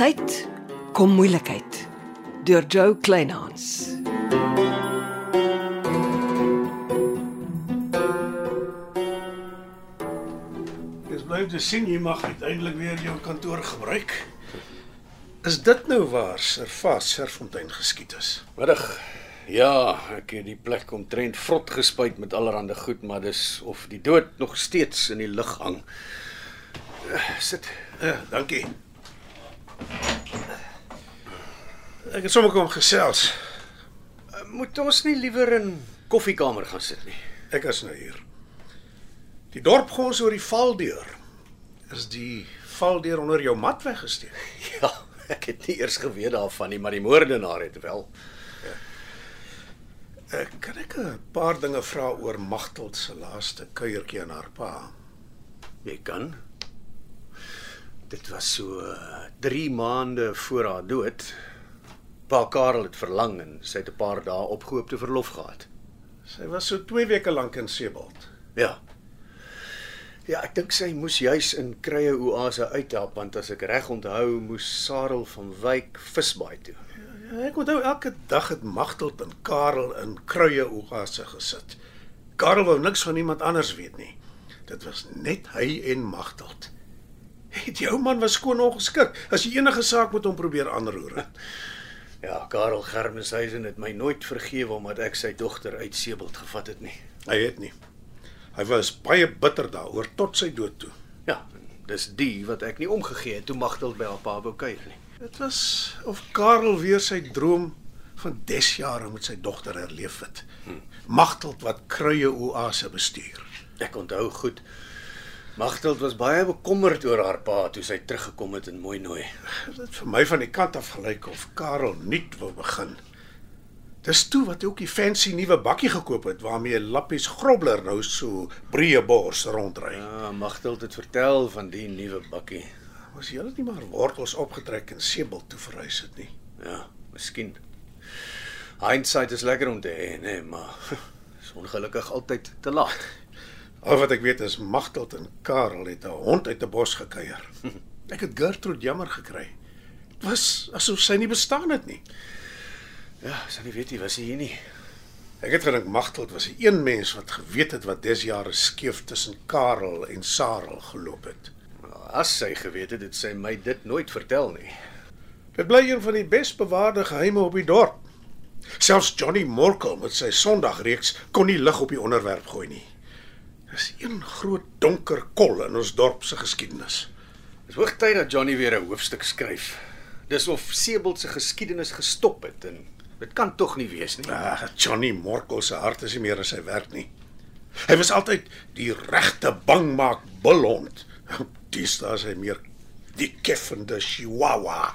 tyd kom moeilikheid deur Joe Kleinhans. Dis bly te sien jy mag uiteindelik weer jou kantoor gebruik. Is dit nou waar Servaas Serfontein geskiet is? Middag. Ja, ek het die plek omtrent vrot gespuit met allerlei goed, maar dis of die dood nog steeds in die lug hang. Eh, Sit. Ja, dankie. Ek het sommer kom gesels. Eh, Moet ons nie liewer in koffiekamer gaan sit nie? Ek is nou hier. Die dorp gons oor die valdeur. Is die valdeur onder jou mat weggesteek? Ja, ek het nie eers geweet daarvan nie, maar die moordenaar het wel. Ek kan ek 'n paar dinge vra oor Magteld se laaste kuiertjie aan haar pa. Jy kan. Dit was so 3 maande voor haar dood. Pa Karel het verlang en sy het 'n paar dae opgehoopte verlof gehad. Sy was so 2 weke lank in Sebald. Ja. Ja, ek dink sy moes juis in Krye Oase uithelp want as ek reg onthou, moes Sarel van Wyk visbaai toe. Ja, ek onthou elke dag het Magteld en Karel in kruie oase gesit. Karel wou niks van iemand anders weet nie. Dit was net hy en Magteld. Het jou man was skoon ongeskik as jy enige saak met hom probeer aanroer. het. Ja, Karel Germeshuisen het my nooit vergewe omdat ek sy dogter uit Sebald gevat het nie. Hy het nie. Hy was baie bitter daaroor tot sy dood toe. Ja, dis die wat ek nie omgegee het toe Magteld by haar pa wou kuier nie. Dit was of Karel weer sy droom van desjare met sy dogter herleef het. Magteld wat kruie oase bestuur. Ek onthou goed. Magteld was baie bekommerd oor haar pa toe sy teruggekom het in Mooinooi. Dit het vir my van die kant af gelyk of Karel nuut wou begin. Dis toe wat hy ook die fancy nuwe bakkie gekoop het waarmee Lappies Grobler nou so breë bors rondry. Ja, Magteld het vertel van die nuwe bakkie. Was jy nie maar wortels opgetrek en Sebel toe verhuis het nie. Ja, miskien. Hindsight is lekker om te hê, nee, maar is ongelukkig altyd te laat. Al wat ek weet is Magteld en Karel het 'n hond uit 'n bos gekuier. Ek het Gertrude jammer gekry. Dit was asof sy nie bestaan het nie. Ja, sy nie weet jy was sy hier nie. Ek het gedink Magteld was die een mens wat geweet het wat desjare skeef tussen Karel en Sarel geloop het. As sy geweet het, het sy my dit nooit vertel nie. Dit bly een van die bes bewaarde geheime op die dorp. Selfs Johnny Morkel met sy Sondagreeks kon nie lig op die onderwerp gooi nie. Dis een groot donker kol in ons dorp se geskiedenis. Dis hoogtyd dat Johnny weer 'n hoofstuk skryf. Dis of Sebald se geskiedenis gestop het en dit kan tog nie wees nie. Ah, Johnny Morkel se hart is nie meer in sy werk nie. Hy was altyd die regte bangmaak bulhond. Dis daar is hy meer die keffende chihuahua.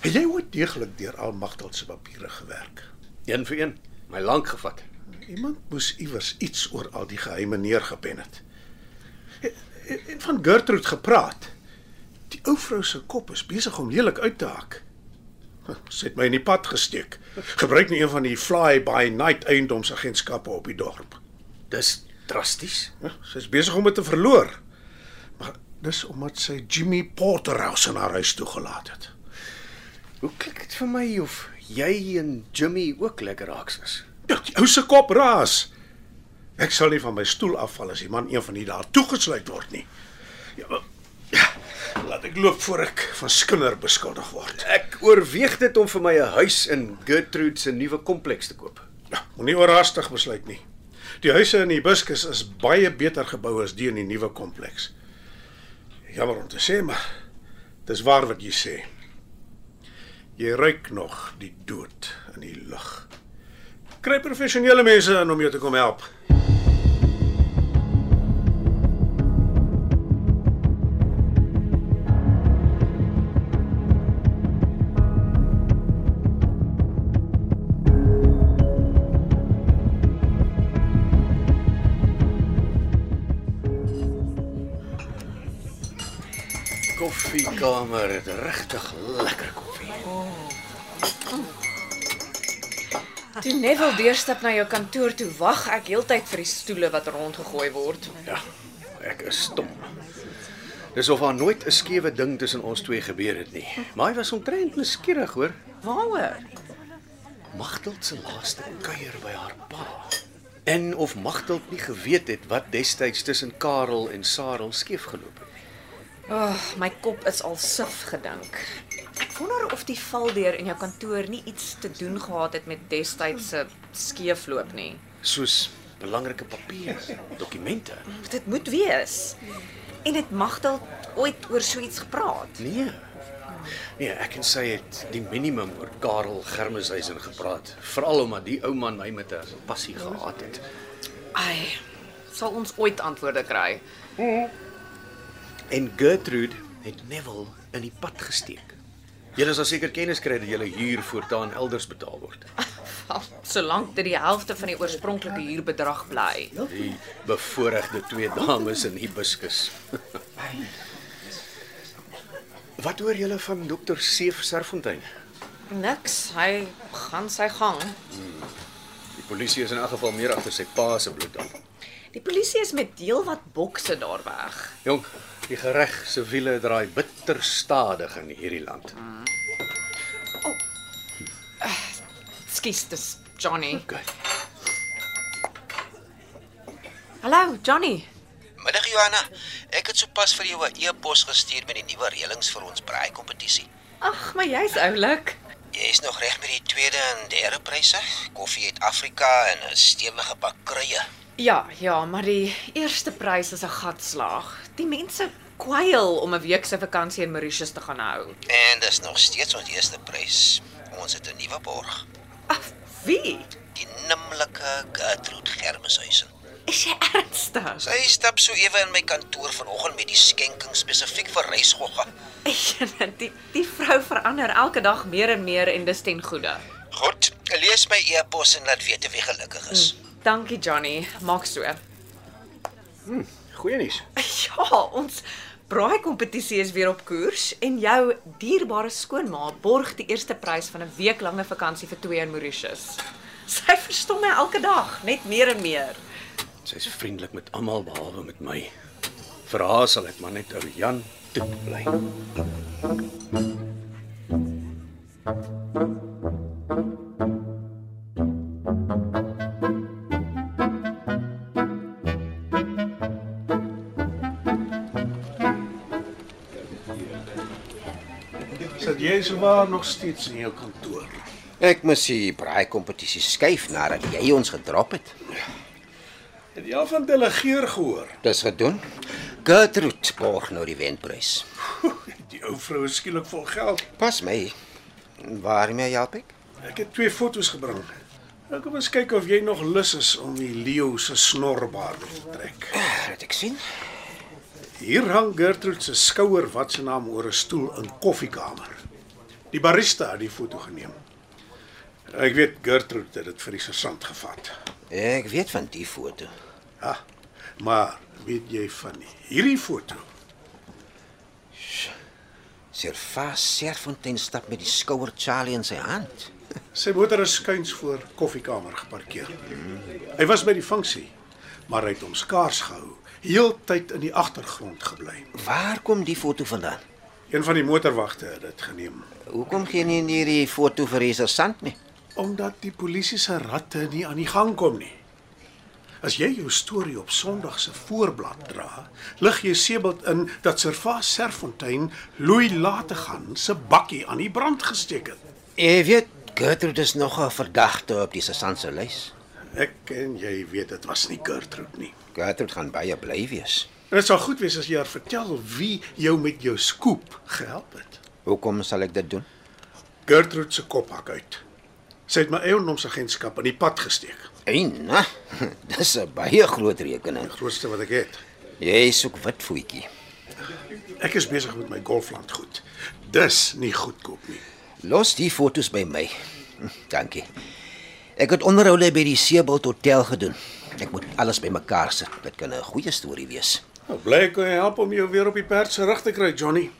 Het jy ooit deeglik deur al Magteld se papiere gewerk? Een vir een, my lank gevat. Iemand moes iewers iets oor al die geheime neergepen het. En- En van Gertrude gepraat. Die ou vrou se kop is besig om lelik uit te hak. Sy het my in die pad gesteek. Gebruik nie een van die fly by night eiendomsagentskappe op die dorp. Dis drasties. Ja, Sy's besig om dit te verloor. Maar dis omdat sy Jimmy Porterhouse in haar huis toegelaat het. Hoe klink dit vir my of jy en Jimmy ook lekker raaks is? Ja, die ou se kop raas. Ek sal nie van my stoel afval as die man een van die daar toegesluit word nie. Ja, ja, laat ek loop voor ek van skinder beskuldig word. Ek oorweeg dit om vir my 'n huis in Gertrude se nuwe kompleks te koop. Ja, moenie oorhaastig besluit nie. Die huise in die Hibiscus is baie beter gebou as die in die nuwe kompleks. Jammer om te sê, maar dis waar wat jy sê. Jy ruik nog die dood in die lug. Kry professionele mense in om jou te kom help. Koffiekamer het regtig lekker Toe Neville deurstap na jou kantoor toe, wag ek heeltyd vir die stoele wat rondgegooi word. Ja, ek is stom. Dis of daar nooit 'n skewe ding tussen ons twee gebeur het nie. Maar hy was omtrent nuuskierig, hoor. Waaroor? Magteld se laaste kuier by haar pa. En of Magteld nie geweet het wat destyds tussen Karel en Sarel skeef geloop het. Ag, oh, my kop is al suf gedink. Wonder of die valdeur in jou kantoor nie iets te doen gehad het met destydse skeefloop nie. Soos belangrike papiere, dokumente. Dit moet wees. En dit Magdal ooit oor so iets gepraat. Nee. Nee, ek en sy het die minimum oor Karel Germeshuisen gepraat, veral omdat die ou man my met 'n passie gehaat het. Ai, sal ons ooit antwoorde kry? En Gertrude het Neville in die pad gesteek. Julle sal seker kennis kry dat julle huur voortaan elders betaal word. Solank dit die helfte van die oorspronklike huurbedrag bly. Die bevoorregte twee dames in hibiscus. Wat hoor julle van dokter Seef Serfontein? Niks, hy gaan sy gang. Die polisie is in elk geval meer agter sy pa se bloed aan. Die polisie is met heelwat bokse daar weg. Jong, die gereg se wiele draai bitter stadig in hierdie land. Skus, dis Johnny. Okay. Hallo, Johnny. Middag Johanna. Ek het sopas vir jou 'n e-pos gestuur met die nuwe reëlings vir ons braai kompetisie. Ag, maar jy's oulik. Jy is nog reg met die tweede en derde pryse? Koffie uit Afrika en 'n stewige pak kruie. Ja, ja, maar die eerste prys is 'n gatslaag. Die mense kwyl om 'n week se vakansie in Mauritius te gaan hou. En dis nog steeds ons eerste prys. Ons het 'n nuwe borg. Ag, wie? Die nimmerlike Gertrude Germeshuisen. Is jy ernstig? Sy stap so ewe in my kantoor vanoggend met die skenking spesifiek vir reisgogga. die die vrou verander elke dag meer en meer en dis ten goeie. Goed, lees my e-pos en laat weet of jy gelukkig is. Dankie Johnny, maak so. Goeie nuus. Ja, ons braai kompetisie is weer op koers en jou dierbare skoonma borg die eerste prys van 'n weeklange vakansie vir twee in Mauritius. Sy verstom my elke dag, net meer en meer. Sy's vriendelik met almal behalwe met my. Vir haar sal ek maar net ou Jan toe bly. Sit jy sowaar nog steeds in jou kantoor? Ek moes die braai kompetisie skuif nadat jy ons gedrop het. Het jy al van delegeer gehoor? Dis gedoen. Gertrude borg nou die wenprys. Die ou vrou is skielik vol geld. Pas my. Waarmee help ek? Ek het twee foto's gebring. Ek kom eens kyk of jy nog lus is om die leeu se snorbaard te trek. Laat ek sien. Hier hang Gertrude se skouer wat se naam oor 'n stoel in koffiekamer. Die barista het die foto geneem. Ek weet Gertrude het dit vir die sergeant gevat. Ek weet van die foto. Ja. Maar weet jy van hierdie foto? Servas Serfontein stap met die skouer Charlie in sy hand. Sy motor is skuins voor koffiekamer geparkeer. Hy was by die funksie, maar hy het hom skaars gehou, heeltyd in die agtergrond gebly. Waar kom die foto vandaan? Een van die motorwagte het dit geneem Hoekom gee nie hierdie foto vir die sergeant nie? omdat die polisie se ratte nie aan die gang kom nie. As jy jou storie op Sondag se voorblad dra, lig jy seebald in dat Servas Serfontein Louis Lategan se bakkie aan die brand gesteek het. Jy weet, Gertrude is nog 'n verdagte op die sergeant se lys. Ek en jy weet dit was nie Gertrude nie. Gertrude gaan baie bly wees. En dit sal goed wees as jy haar vertel wie jou met jou skoep gehelp het. Hoekom sal ek dit doen? Gertrude se kop hak uit. Sy het my eiendomsagentskap in die pad gesteek. Eina, dis 'n baie groot rekening. Die grootste wat ek het. Jy soek wit voetjie. Ek is besig met my golfland goed. Dis nie goedkoop nie. Los die fotos by my. Dankie. Ek het onderhoude by die Seebald Hotel gedoen. Ek moet alles bymekaar sit. Dit kan 'n goeie storie wees. Nou bly ek kon help om jou weer op die perd se rug te kry, Johnny.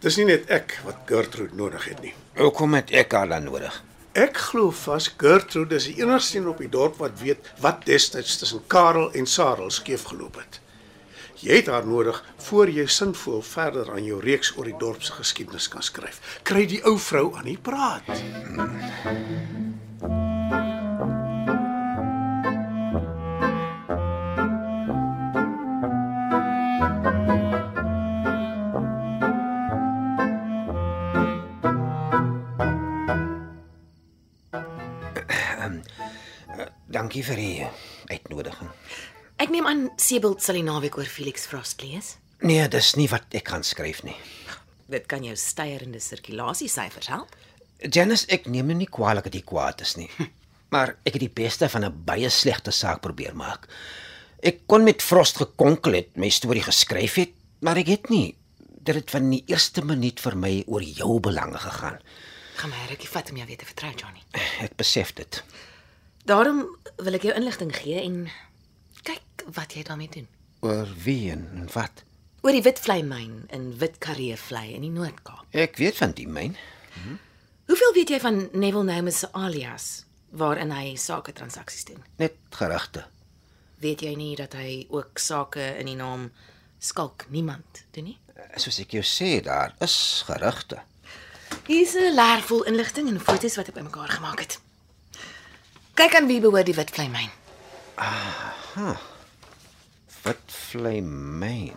Dis nie net ek wat Gertrude nodig het nie. Hoekom het ek haar dan nodig? Ek glo vas Gertrude is die enigste een op die dorp wat weet wat destyds tussen Karel en Sarel skeef geloop het. Jy het haar nodig voor jy sinvol verder aan jou reeks oor die dorp se geskiedenis kan skryf. Kry die ou vrou aan die praat. Dankie vir die uitnodiging. Ek neem aan Sebald sal die naweek oor Felix Frost lees. Nee, dis nie wat ek kan skryf nie. Dit kan jou stygende sirkulasiesyfers help. Janice, ek neem nou nie kwaadlik dat jy kwaad is nie. Maar ek het die beste van 'n baie slegte saak probeer maak. Ek kon met Frost gekonkel het, my storie geskryf het, maar ek het nie dit het van die eerste minuut vir my oor jou belange gegaan. Gaan my rukkie vat om jou weer te vertrou, Johnny. Ek besef dit. Daarom wil ek jou inligting gee en kyk wat jy daarmee doen. Oor wie en, en wat? Oor die Witvlei myn in Witkarreevlei in die Noord-Kaap. Ek weet van die myn. Hoeveel weet jy van Neville Noumus se alias waarin hy sake transaksies doen? Net gerugte. Weet jy nie dat hy ook sake in die naam Skalk niemand doen nie? Soos ek jou sê, daar is gerugte. Hier's 'n laer vol inligting en foto's wat ek bymekaar gemaak het. Kyk aan wie behoort die Witvlei myn. Wat vlei myn?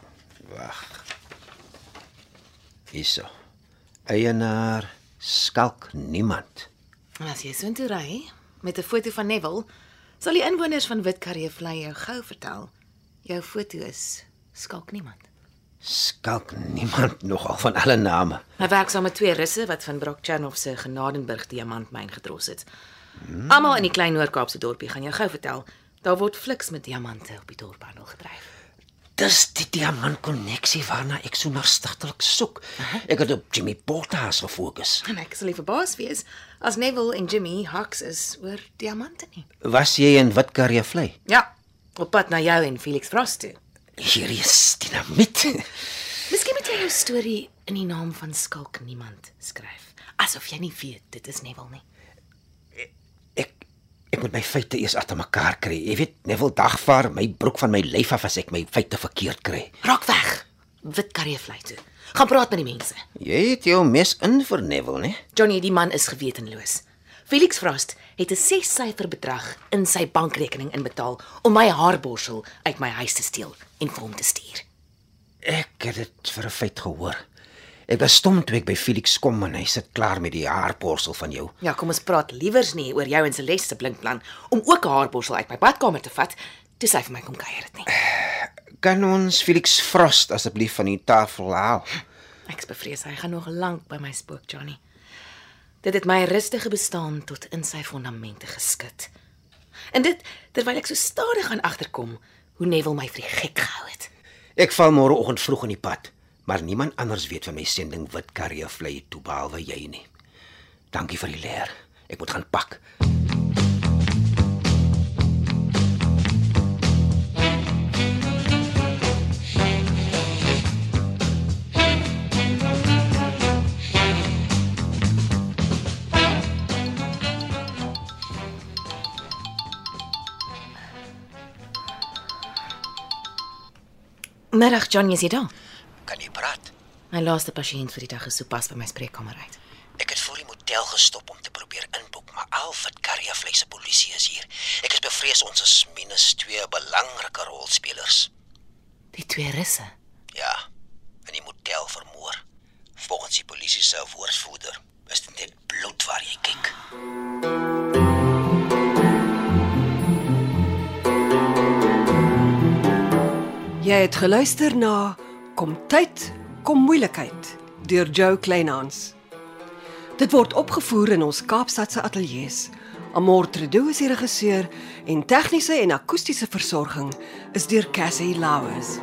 Wag. Hierso. Eienaar skalk niemand. En as jy soontoe ry met 'n foto van Neville, sal die inwoners van Witkarreevlei jou gou vertel. Jou foto is Skalk niemand. Skalk niemand nogal van alle name. Hy werk saam met twee russe wat van Brokchanov se Genadenburg diamantmyn gedros het. Hmm. Almal in die klein Noord-Kaapse dorpie gaan jou gou vertel, daar word fliks met diamante op die dorphandel gedryf. Dis die diamantkonneksie waarna ek so nagtigtelik soek. Ek het op Jimmy Bottas gefokus. En ek sal verbaas wees as Neville en Jimmy haks is oor diamante nie. Was jy in Witkarree vlei? Ja, op pad na jou en Felix Frost toe. Hier is dinamiet. Miskien moet jy jou storie in die naam van Skalk niemand skryf, asof jy nie weet dit is Neville nie. My feite eers agter mekaar kry. Jy weet, Neville dagvaar my broek van my lyf af as ek my feite verkeerd kry. Raak weg. Wit karreevlei toe. Gaan praat met die mense. Jy het jou mes in vir Neville, né? Johnny, die man is gewetenloos. Felix Frost het 'n 6-syfer bedrag in sy bankrekening inbetaal om my haarborsel uit my huis te steel en vir hom te stuur. Ek het dit vir 'n feit gehoor. Ek was stom toe ek by Felix kom en hy sit klaar met die haarborsel van jou. Ja, kom ons praat liewers nie oor jou en Celeste se blinkplan om ook 'n haarborsel uit my badkamer te vat. Toe sy vir my kom kuier dit nie. Kan ons Felix Frost asseblief van die tafel haal? Ek's bevrees hy gaan nog lank by my spook, Johnny. Dit het my rustige bestaan tot in sy fondamente geskit. En dit terwyl ek so stadig aan agterkom hoe Neville my vir die gek gehou het. Ek val môreoggend vroeg in die pad, maar niemand anders weet van my sending wit karree vlei toe behalwe jy nie. Dankie vir die leer. Ek moet gaan pak. Middag, Johnny, is jy daar? Praat? My laaste pasiënt vir die dag is sopas by my spreekkamer uit. Ek het voor die motel gestop om te probeer inboek, maar Alfred Karrievleis se polisie is hier. Ek is bevrees ons is minus twee belangrike rolspelers. Die twee russe. Ja, in die motel vermoor. Volgens die polisie se woordvoerder is dit net bloed waar jy kyk. Jy het geluister na Kom tyd, kom moeilikheid deur Joe Kleinhans. Dit word opgevoer in ons Kaapstadse ateljee se. Amor Tredo is die regisseur en tegniese en akoestiese versorging is deur Cassie Lauers.